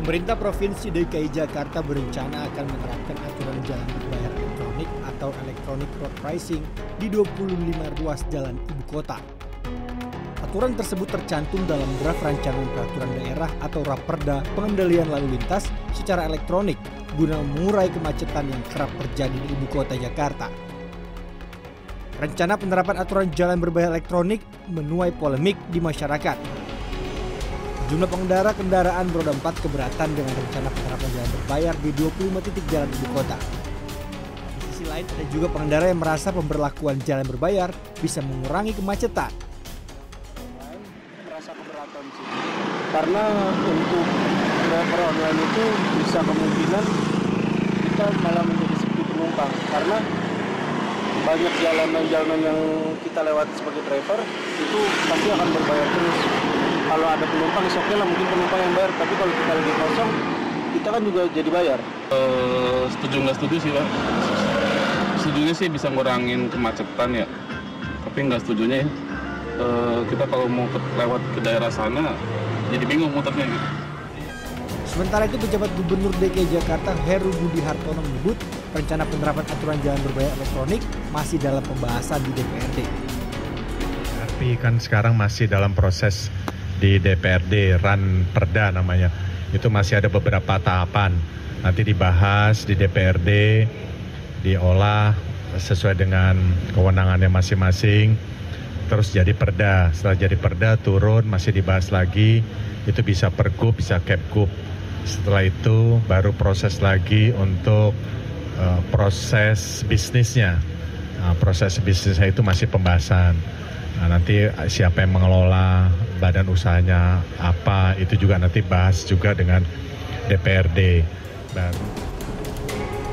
Pemerintah Provinsi DKI Jakarta berencana akan menerapkan aturan jalan berbayar elektronik atau electronic road pricing di 25 ruas jalan ibu kota. Aturan tersebut tercantum dalam draft rancangan peraturan daerah atau Raperda pengendalian lalu lintas secara elektronik guna mengurai kemacetan yang kerap terjadi di ibu kota Jakarta. Rencana penerapan aturan jalan berbayar elektronik menuai polemik di masyarakat. Jumlah pengendara kendaraan beroda 4 keberatan dengan rencana penerapan jalan berbayar di 25 titik jalan ibu kota. Di sisi lain ada juga pengendara yang merasa pemberlakuan jalan berbayar bisa mengurangi kemacetan. Merasa keberatan sih. Karena untuk driver online itu bisa kemungkinan kita malah menjadi sepi penumpang karena banyak jalanan-jalanan yang kita lewati sebagai driver itu pasti akan berbayar terus kalau ada penumpang oke okay lah mungkin penumpang yang bayar. Tapi kalau kita lagi kosong kita kan juga jadi bayar. Uh, setuju nggak setuju sih pak? Setujunya sih bisa ngurangin kemacetan ya. Tapi nggak setujunya ya. Uh, kita kalau mau ke, lewat ke daerah sana jadi bingung muternya gitu. Sementara itu pejabat Gubernur DKI Jakarta Heru Budi Hartono menyebut rencana penerapan aturan jalan berbayar elektronik masih dalam pembahasan di DPRD. Tapi kan sekarang masih dalam proses di DPRD RAN Perda namanya. Itu masih ada beberapa tahapan. Nanti dibahas di DPRD, diolah sesuai dengan kewenangannya masing-masing. Terus jadi perda. Setelah jadi perda turun masih dibahas lagi. Itu bisa pergub, bisa kepgub. Setelah itu baru proses lagi untuk uh, proses bisnisnya. Nah, proses bisnisnya itu masih pembahasan. Nah, nanti siapa yang mengelola badan usahanya apa itu juga nanti bahas juga dengan DPRD baru.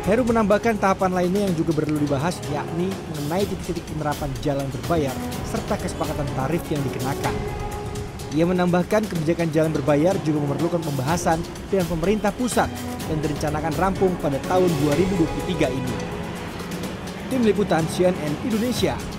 Heru menambahkan tahapan lainnya yang juga perlu dibahas yakni mengenai titik-titik penerapan jalan berbayar serta kesepakatan tarif yang dikenakan. Ia menambahkan kebijakan jalan berbayar juga memerlukan pembahasan dengan pemerintah pusat dan direncanakan rampung pada tahun 2023 ini. Tim Liputan CNN Indonesia